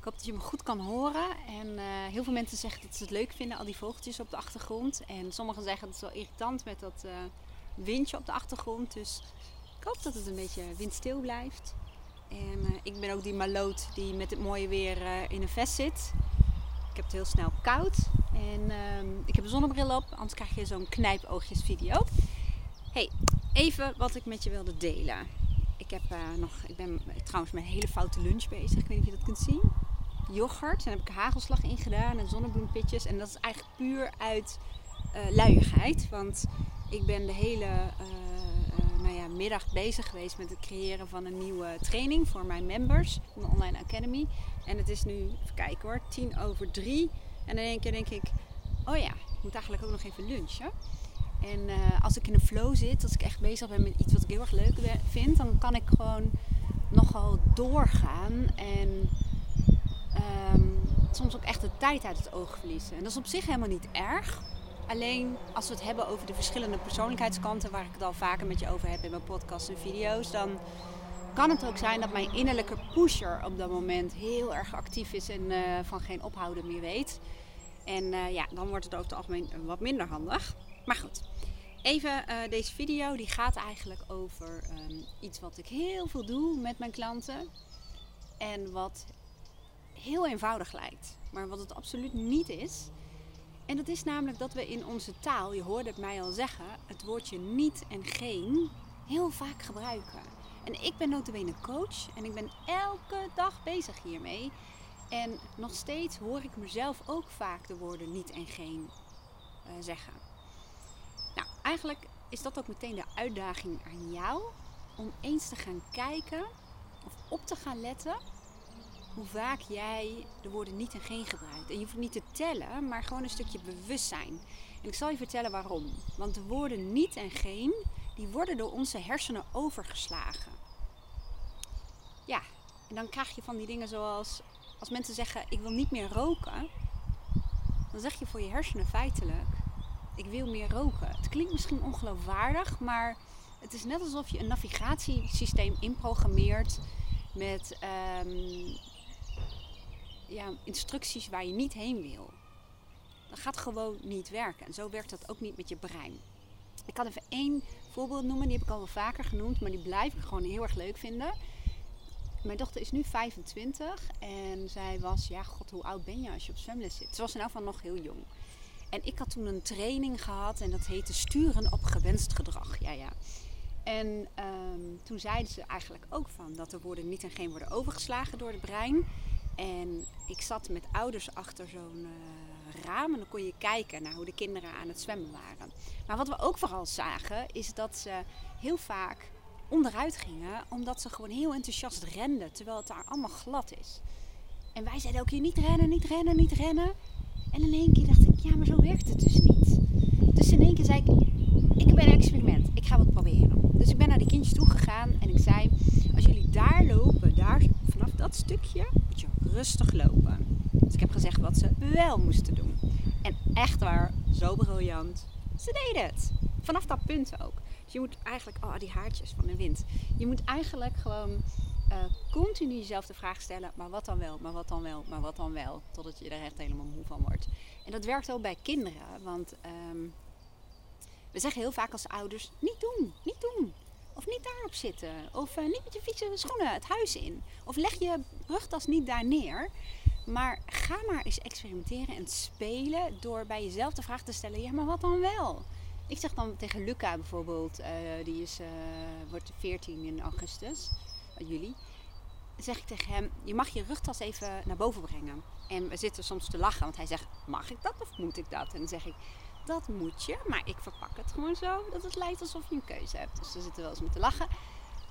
Ik hoop dat je me goed kan horen. En eh, heel veel mensen zeggen dat ze het leuk vinden, al die vogeltjes op de achtergrond. En sommigen zeggen dat het wel irritant met dat uh, windje op de achtergrond. Dus ik hoop dat het een beetje windstil blijft. En uh, ik ben ook die maloot die met het mooie weer in een vest zit. Ik heb het heel snel koud. En ehm, ik heb een zonnebril op, anders krijg je zo'n knijpoogjes video. Hey, even wat ik met je wilde delen. Ik, heb, nog, ik ben trouwens met een hele foute lunch bezig. Ik weet niet of je dat kunt zien yoghurt. En heb ik hagelslag in gedaan en zonnebloempitjes. En dat is eigenlijk puur uit uh, luiigheid. Want ik ben de hele uh, nou ja, middag bezig geweest met het creëren van een nieuwe training voor mijn members van de Online Academy. En het is nu, even kijken hoor, tien over drie. En in één keer denk ik, oh ja, ik moet eigenlijk ook nog even lunchen. En als ik in een flow zit, als ik echt bezig ben met iets wat ik heel erg leuk vind, dan kan ik gewoon nogal doorgaan. En um, soms ook echt de tijd uit het oog verliezen. En dat is op zich helemaal niet erg. Alleen als we het hebben over de verschillende persoonlijkheidskanten, waar ik het al vaker met je over heb in mijn podcasts en video's, dan kan het ook zijn dat mijn innerlijke pusher op dat moment heel erg actief is en uh, van geen ophouden meer weet. En uh, ja, dan wordt het over het algemeen wat minder handig. Maar goed, even uh, deze video die gaat eigenlijk over um, iets wat ik heel veel doe met mijn klanten. En wat heel eenvoudig lijkt, maar wat het absoluut niet is. En dat is namelijk dat we in onze taal, je hoorde het mij al zeggen, het woordje niet en geen heel vaak gebruiken. En ik ben notabene coach en ik ben elke dag bezig hiermee. En nog steeds hoor ik mezelf ook vaak de woorden niet en geen uh, zeggen. Nou, eigenlijk is dat ook meteen de uitdaging aan jou om eens te gaan kijken of op te gaan letten hoe vaak jij de woorden niet en geen gebruikt. En je hoeft niet te tellen, maar gewoon een stukje bewustzijn. En ik zal je vertellen waarom. Want de woorden niet en geen, die worden door onze hersenen overgeslagen. Ja, en dan krijg je van die dingen zoals als mensen zeggen ik wil niet meer roken, dan zeg je voor je hersenen feitelijk ik wil meer roken. Het klinkt misschien ongeloofwaardig, maar het is net alsof je een navigatiesysteem inprogrammeert met um, ja, instructies waar je niet heen wil. Dat gaat gewoon niet werken. En zo werkt dat ook niet met je brein. Ik kan even één voorbeeld noemen, die heb ik al wel vaker genoemd, maar die blijf ik gewoon heel erg leuk vinden. Mijn dochter is nu 25 en zij was, ja god, hoe oud ben je als je op zwemles zit? Ze was in elk geval nog heel jong. En ik had toen een training gehad en dat heette sturen op gewenst gedrag. Ja, ja. En um, toen zeiden ze eigenlijk ook van dat de woorden niet en geen worden overgeslagen door het brein. En ik zat met ouders achter zo'n uh, raam en dan kon je kijken naar hoe de kinderen aan het zwemmen waren. Maar wat we ook vooral zagen is dat ze heel vaak onderuit gingen omdat ze gewoon heel enthousiast renden terwijl het daar allemaal glad is. En wij zeiden ook hier niet rennen, niet rennen, niet rennen. En in één keer dacht ik, ja, maar zo werkt het dus niet. Dus in één keer zei ik, ik ben een experiment, ik ga wat proberen. Dus ik ben naar die kindjes toe gegaan en ik zei, als jullie daar lopen, daar dat stukje, moet je rustig lopen. Dus ik heb gezegd wat ze wel moesten doen. En echt waar, zo briljant. Ze deden het. Vanaf dat punt ook. Dus je moet eigenlijk, oh die haartjes van de wind. Je moet eigenlijk gewoon uh, continu jezelf de vraag stellen, maar wat dan wel, maar wat dan wel, maar wat dan wel. Totdat je er echt helemaal moe van wordt. En dat werkt ook bij kinderen. Want um, we zeggen heel vaak als ouders, niet doen, niet doen. Of niet daarop zitten. Of uh, niet met je fietsen schoenen het huis in. Of leg je rugtas niet daar neer. Maar ga maar eens experimenteren en spelen door bij jezelf de vraag te stellen: ja, maar wat dan wel? Ik zeg dan tegen Luca bijvoorbeeld, uh, die is, uh, wordt 14 in augustus, juli. zeg ik tegen hem: je mag je rugtas even naar boven brengen. En we zitten soms te lachen, want hij zegt: mag ik dat of moet ik dat? En dan zeg ik: dat moet je, maar ik verpak het gewoon zo dat het lijkt alsof je een keuze hebt. Dus we zitten wel eens met te lachen.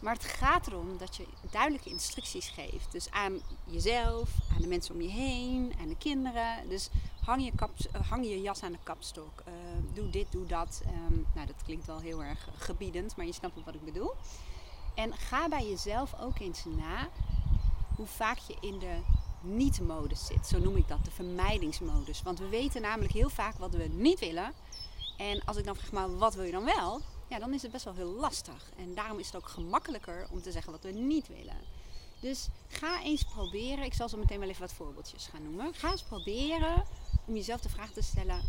Maar het gaat erom dat je duidelijke instructies geeft. Dus aan jezelf, aan de mensen om je heen, aan de kinderen. Dus hang je, kap, eh, hang je jas aan de kapstok. Uh, doe dit, doe dat. Um, nou, dat klinkt wel heel erg gebiedend, maar je snapt wat ik bedoel. En ga bij jezelf ook eens na hoe vaak je in de niet-modus zit. Zo noem ik dat, de vermijdingsmodus. Want we weten namelijk heel vaak wat we niet willen. En als ik dan vraag, maar wat wil je dan wel? Ja, dan is het best wel heel lastig. En daarom is het ook gemakkelijker om te zeggen wat we niet willen. Dus ga eens proberen. Ik zal zo meteen wel even wat voorbeeldjes gaan noemen. Ga eens proberen om jezelf de vraag te stellen.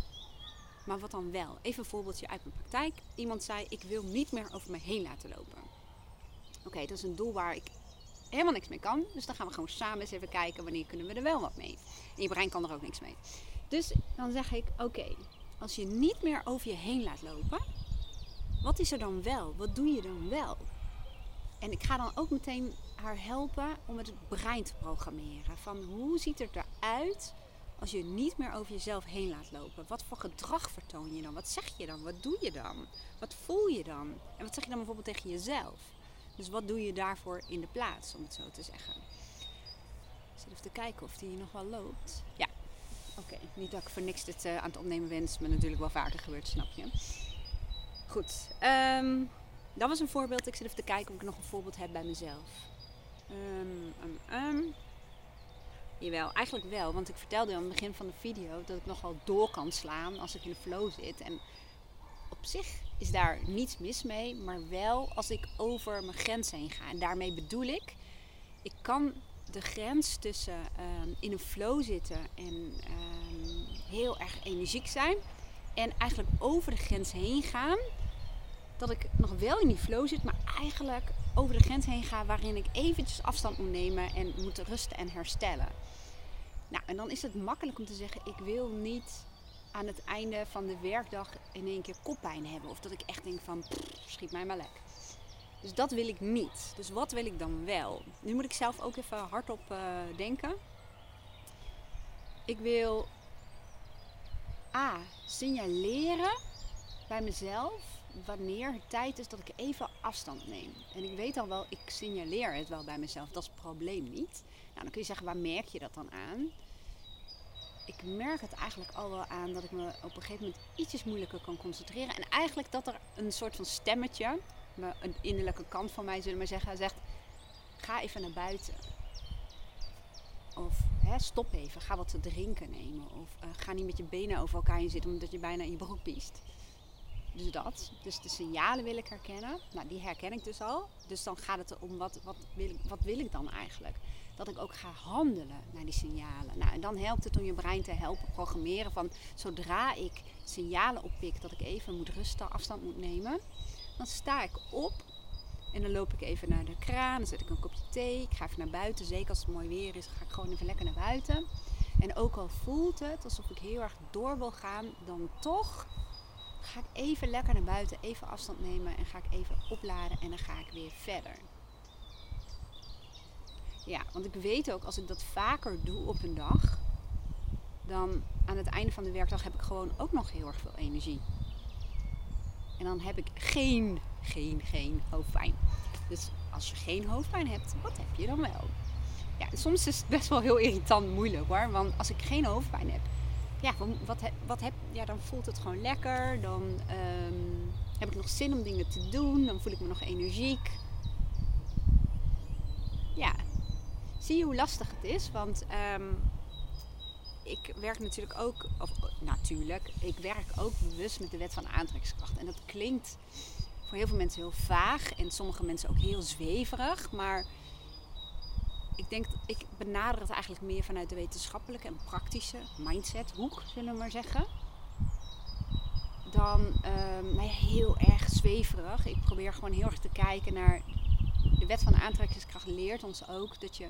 Maar wat dan wel? Even een voorbeeldje uit mijn praktijk. Iemand zei: Ik wil niet meer over me heen laten lopen. Oké, dat is een doel waar ik helemaal niks mee kan. Dus dan gaan we gewoon samen eens even kijken wanneer kunnen we er wel wat mee. En je brein kan er ook niks mee. Dus dan zeg ik: Oké, als je niet meer over je heen laat lopen, wat is er dan wel? Wat doe je dan wel? En ik ga dan ook meteen haar helpen om het brein te programmeren. Van hoe ziet het eruit als je niet meer over jezelf heen laat lopen? Wat voor gedrag vertoon je dan? Wat zeg je dan? Wat doe je dan? Wat voel je dan? En wat zeg je dan bijvoorbeeld tegen jezelf? Dus wat doe je daarvoor in de plaats, om het zo te zeggen? Ik zit even te kijken of die nog wel loopt. Ja, oké. Niet dat ik voor niks dit uh, aan het opnemen wens, maar natuurlijk wel vaker gebeurt, snap je? Goed. Um, dat was een voorbeeld. Ik zit even te kijken of ik nog een voorbeeld heb bij mezelf. Um, um, Jawel, eigenlijk wel. Want ik vertelde aan het begin van de video dat ik nogal door kan slaan als ik in de flow zit. En op zich is daar niets mis mee, maar wel als ik over mijn grens heen ga. En daarmee bedoel ik, ik kan de grens tussen um, in een flow zitten en um, heel erg energiek zijn. En eigenlijk over de grens heen gaan. Dat ik nog wel in die flow zit, maar eigenlijk over de grens heen ga waarin ik eventjes afstand moet nemen en moet rusten en herstellen. Nou, en dan is het makkelijk om te zeggen: ik wil niet aan het einde van de werkdag in één keer koppijn hebben. Of dat ik echt denk van, schiet mij maar lek. Dus dat wil ik niet. Dus wat wil ik dan wel? Nu moet ik zelf ook even hardop uh, denken. Ik wil A. signaleren bij mezelf wanneer het tijd is dat ik even afstand neem. En ik weet al wel, ik signaleer het wel bij mezelf. Dat is het probleem niet. Nou, dan kun je zeggen, waar merk je dat dan aan? Ik merk het eigenlijk al wel aan dat ik me op een gegeven moment ietsjes moeilijker kan concentreren. En eigenlijk dat er een soort van stemmetje, een innerlijke kant van mij zullen we zeggen, zegt: ga even naar buiten. Of hè, stop even, ga wat te drinken nemen. Of uh, ga niet met je benen over elkaar in zitten omdat je bijna in je broek piest. Dus dat. Dus de signalen wil ik herkennen. Nou, die herken ik dus al. Dus dan gaat het om wat, wat, wil, wat wil ik dan eigenlijk? Dat ik ook ga handelen naar die signalen. Nou, en dan helpt het om je brein te helpen programmeren van zodra ik signalen oppik dat ik even moet rusten, afstand moet nemen, dan sta ik op en dan loop ik even naar de kraan, dan zet ik een kopje thee, ik ga even naar buiten. Zeker als het mooi weer is, ga ik gewoon even lekker naar buiten. En ook al voelt het alsof ik heel erg door wil gaan, dan toch ga ik even lekker naar buiten, even afstand nemen en ga ik even opladen en dan ga ik weer verder. Ja, want ik weet ook als ik dat vaker doe op een dag, dan aan het einde van de werkdag heb ik gewoon ook nog heel erg veel energie. En dan heb ik geen, geen, geen hoofdpijn. Dus als je geen hoofdpijn hebt, wat heb je dan wel? Ja, soms is het best wel heel irritant moeilijk hoor. Want als ik geen hoofdpijn heb, ja, wat, wat heb, ja, dan voelt het gewoon lekker. Dan um, heb ik nog zin om dingen te doen. Dan voel ik me nog energiek. Ja, zie je hoe lastig het is? Want um, ik werk natuurlijk ook, of natuurlijk, ik werk ook bewust met de wet van aantrekkingskracht. En dat klinkt voor heel veel mensen heel vaag en sommige mensen ook heel zweverig. Maar ik denk, ik benader het eigenlijk meer vanuit de wetenschappelijke en praktische mindset hoek, zullen we maar zeggen. Dan um, nou heel erg zweverig. Ik probeer gewoon heel erg te kijken naar. De wet van aantrekkingskracht leert ons ook dat je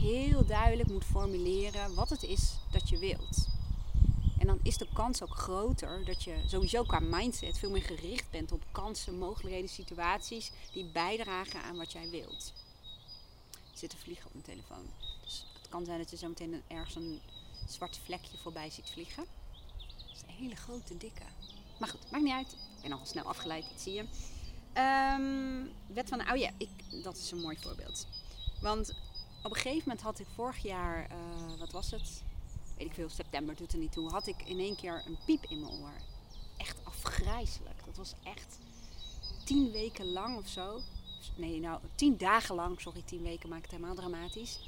heel duidelijk moet formuleren wat het is dat je wilt. En dan is de kans ook groter dat je sowieso qua mindset veel meer gericht bent op kansen, mogelijkheden, situaties die bijdragen aan wat jij wilt zit te vliegen op mijn telefoon. Dus het kan zijn dat je zo meteen ergens een zwart vlekje voorbij ziet vliegen. Dat is een hele grote, dikke. Maar goed, maakt niet uit. Ik ben nogal snel afgeleid, dat zie je. Um, wet van, oh ja, ik, dat is een mooi voorbeeld. Want op een gegeven moment had ik vorig jaar, uh, wat was het? Weet ik veel, september doet er niet toe. Had ik in één keer een piep in mijn oor. Echt afgrijzelijk. Dat was echt tien weken lang of zo nee, nou, tien dagen lang, sorry, tien weken maak ik het helemaal dramatisch,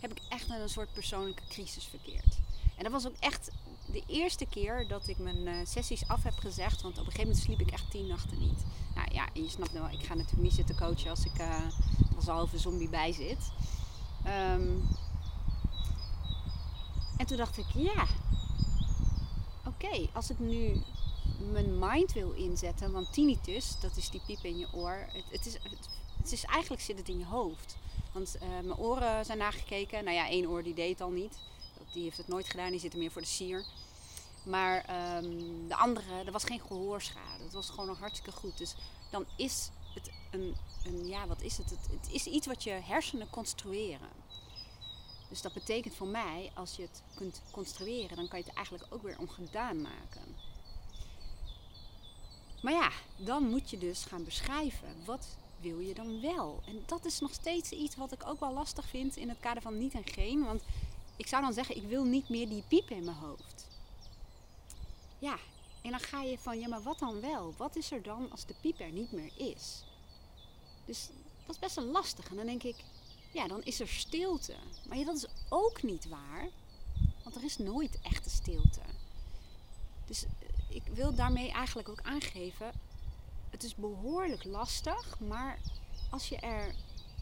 heb ik echt in een soort persoonlijke crisis verkeerd. En dat was ook echt de eerste keer dat ik mijn uh, sessies af heb gezegd, want op een gegeven moment sliep ik echt tien nachten niet. Nou ja, je snapt wel, ik ga natuurlijk niet zitten coachen als ik uh, als halve zombie bij zit. Ehm, en toen dacht ik, ja, oké, als ik nu mijn mind wil inzetten, want tinnitus, dat is die piep in je oor, het, het is, het, is eigenlijk zit het in je hoofd. Want uh, mijn oren zijn nagekeken. Nou ja, één oor die deed al niet. Die heeft het nooit gedaan, die zit er meer voor de sier. Maar um, de andere, er was geen gehoorschade. Het was gewoon nog hartstikke goed. Dus dan is het een, een ja, wat is het? het? Het is iets wat je hersenen construeren. Dus dat betekent voor mij, als je het kunt construeren, dan kan je het eigenlijk ook weer ongedaan maken. Maar ja, dan moet je dus gaan beschrijven. Wat wil je dan wel? En dat is nog steeds iets wat ik ook wel lastig vind in het kader van niet en geen. Want ik zou dan zeggen, ik wil niet meer die piep in mijn hoofd. Ja, en dan ga je van, ja, maar wat dan wel? Wat is er dan als de piep er niet meer is? Dus dat is best wel lastig. En dan denk ik, ja, dan is er stilte. Maar dat is ook niet waar. Want er is nooit echte stilte. Dus eh, ik wil daarmee eigenlijk ook aangeven, het is behoorlijk lastig, maar als je er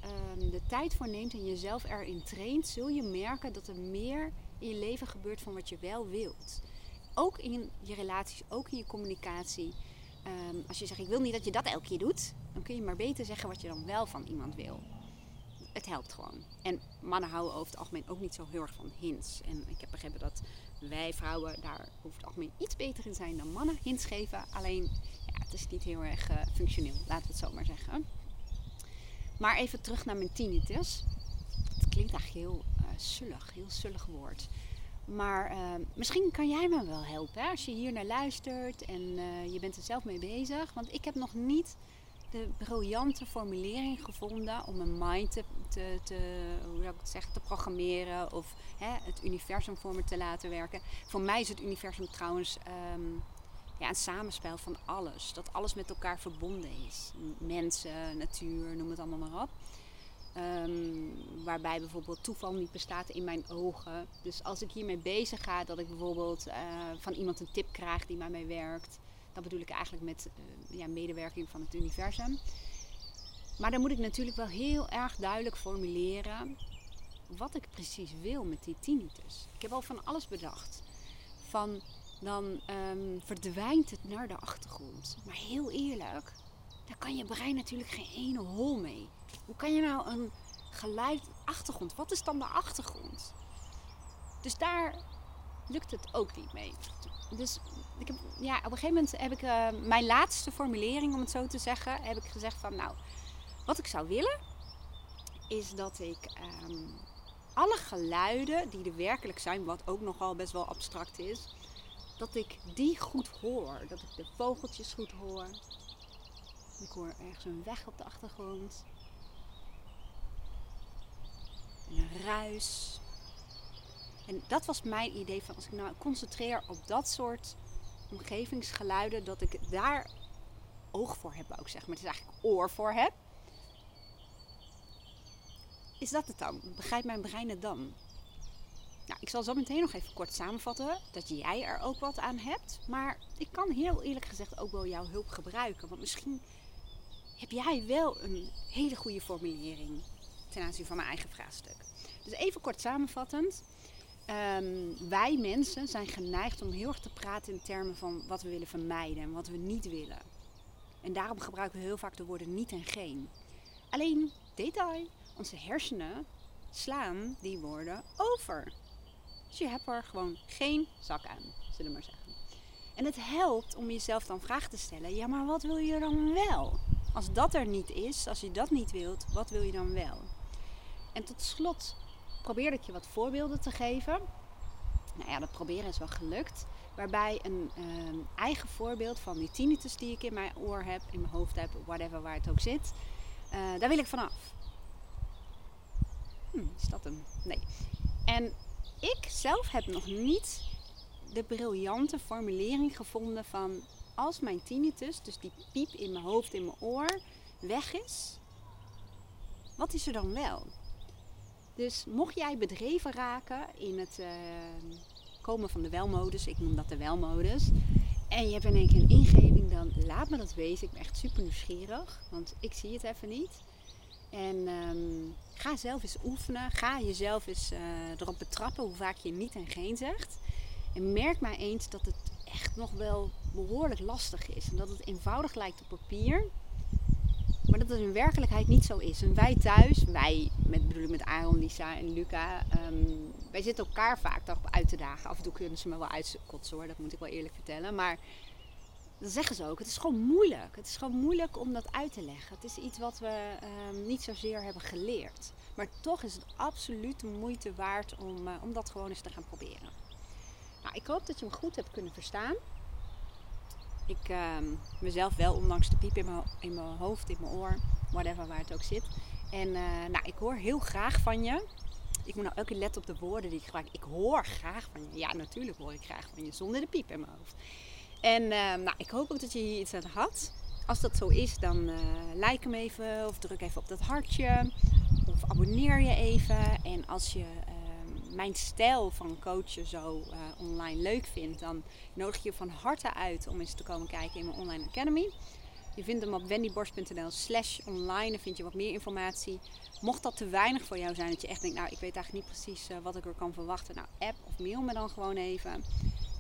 um, de tijd voor neemt en jezelf erin traint, zul je merken dat er meer in je leven gebeurt van wat je wel wilt. Ook in je relaties, ook in je communicatie. Um, als je zegt, ik wil niet dat je dat elke keer doet, dan kun je maar beter zeggen wat je dan wel van iemand wil. Het helpt gewoon. En mannen houden over het algemeen ook niet zo heel erg van hints. En ik heb begrepen dat wij vrouwen daar over het algemeen iets beter in zijn dan mannen hints geven. Alleen, ja, het is niet heel erg uh, functioneel, laten we het zo maar zeggen. Maar even terug naar mijn tinnitus. Het klinkt eigenlijk heel uh, sullig, heel sullig woord. Maar uh, misschien kan jij me wel helpen als je hier naar luistert en uh, je bent er zelf mee bezig. Want ik heb nog niet de briljante formulering gevonden om mijn mind te, te, hoe ik te programmeren of hè, het universum voor me te laten werken. Voor mij is het universum trouwens um, ja, een samenspel van alles. Dat alles met elkaar verbonden is. Mensen, natuur, noem het allemaal maar op. Um, waarbij bijvoorbeeld toeval niet bestaat in mijn ogen. Dus als ik hiermee bezig ga, dat ik bijvoorbeeld uh, van iemand een tip krijg die mij werkt. Dat bedoel ik eigenlijk met uh, ja, medewerking van het universum. Maar dan moet ik natuurlijk wel heel erg duidelijk formuleren wat ik precies wil met die tinnitus. Ik heb al van alles bedacht. Van dan um, verdwijnt het naar de achtergrond. Maar heel eerlijk, daar kan je brein natuurlijk geen ene hol mee. Hoe kan je nou een geluid achtergrond? Wat is dan de achtergrond? Dus daar lukt het ook niet mee. Dus ik heb, ja, op een gegeven moment heb ik uh, mijn laatste formulering, om het zo te zeggen, heb ik gezegd van nou, wat ik zou willen, is dat ik um, alle geluiden die er werkelijk zijn, wat ook nogal best wel abstract is, dat ik die goed hoor. Dat ik de vogeltjes goed hoor. Ik hoor ergens een weg op de achtergrond. En een ruis. En dat was mijn idee van als ik nou concentreer op dat soort omgevingsgeluiden, dat ik daar oog voor heb ook zeg maar. Het is eigenlijk oor voor heb. Is dat het dan? Begrijpt mijn brein het dan? Nou, ik zal zo meteen nog even kort samenvatten dat jij er ook wat aan hebt. Maar ik kan heel eerlijk gezegd ook wel jouw hulp gebruiken. Want misschien heb jij wel een hele goede formulering ten aanzien van mijn eigen vraagstuk. Dus even kort samenvattend. Um, wij mensen zijn geneigd om heel erg te praten in termen van wat we willen vermijden en wat we niet willen. En daarom gebruiken we heel vaak de woorden niet en geen. Alleen, detail, onze hersenen slaan die woorden over. Je hebt er gewoon geen zak aan, zullen we maar zeggen. En het helpt om jezelf dan vragen te stellen: ja, maar wat wil je dan wel? Als dat er niet is, als je dat niet wilt, wat wil je dan wel? En tot slot probeer ik je wat voorbeelden te geven. Nou ja, dat proberen is wel gelukt. Waarbij een uh, eigen voorbeeld van die tinnitus die ik in mijn oor heb, in mijn hoofd heb, whatever waar het ook zit, uh, daar wil ik vanaf. Hm, is dat hem? Nee. En ik zelf heb nog niet de briljante formulering gevonden van als mijn tinnitus, dus die piep in mijn hoofd, in mijn oor, weg is, wat is er dan wel? Dus mocht jij bedreven raken in het uh, komen van de welmodus, ik noem dat de welmodus, en je hebt in één keer een ingeving, dan laat me dat weten. Ik ben echt super nieuwsgierig, want ik zie het even niet. En ehm, ga zelf eens oefenen. Ga jezelf eens uh, erop betrappen hoe vaak je niet en geen zegt. En merk maar eens dat het echt nog wel behoorlijk lastig is. En dat het eenvoudig lijkt op papier. Maar dat het in werkelijkheid niet zo is. En wij thuis, wij, met, bedoel ik met Aaron, Lisa en Luca, ehm, wij zitten elkaar vaak daarop uit te dagen. Af en toe kunnen ze me wel uitkotsen hoor, dat moet ik wel eerlijk vertellen. Maar dat zeggen ze ook. Het is gewoon moeilijk. Het is gewoon moeilijk om dat uit te leggen. Het is iets wat we um, niet zozeer hebben geleerd. Maar toch is het absoluut de moeite waard om, uh, om dat gewoon eens te gaan proberen. Nou, ik hoop dat je me goed hebt kunnen verstaan. Ik uh, mezelf wel, ondanks de piep in mijn, in mijn hoofd, in mijn oor, whatever waar het ook zit. En uh, nou, ik hoor heel graag van je. Ik moet nou elke letten op de woorden die ik gebruik. Ik hoor graag van je. Ja, natuurlijk hoor ik graag van je, zonder de piep in mijn hoofd. En uh, nou, ik hoop ook dat je hier iets aan had. Als dat zo is, dan uh, like hem even of druk even op dat hartje. Of abonneer je even. En als je mijn stijl van coachen zo uh, online leuk vindt, dan nodig je van harte uit om eens te komen kijken in mijn online academy. Je vindt hem op wendyborst.nl slash online. Dan vind je wat meer informatie. Mocht dat te weinig voor jou zijn, dat je echt denkt, nou ik weet eigenlijk niet precies uh, wat ik er kan verwachten. Nou, app of mail me dan gewoon even.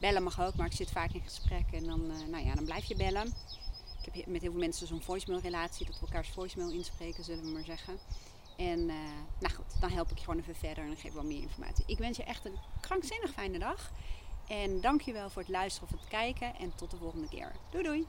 Bellen mag ook, maar ik zit vaak in gesprek en dan, uh, nou ja, dan blijf je bellen. Ik heb met heel veel mensen zo'n voicemail relatie, dat we elkaars voicemail inspreken, zullen we maar zeggen. En uh, nou goed, dan help ik je gewoon even verder en dan geef ik wel meer informatie. Ik wens je echt een krankzinnig fijne dag. En dankjewel voor het luisteren of het kijken. En tot de volgende keer. Doei doei!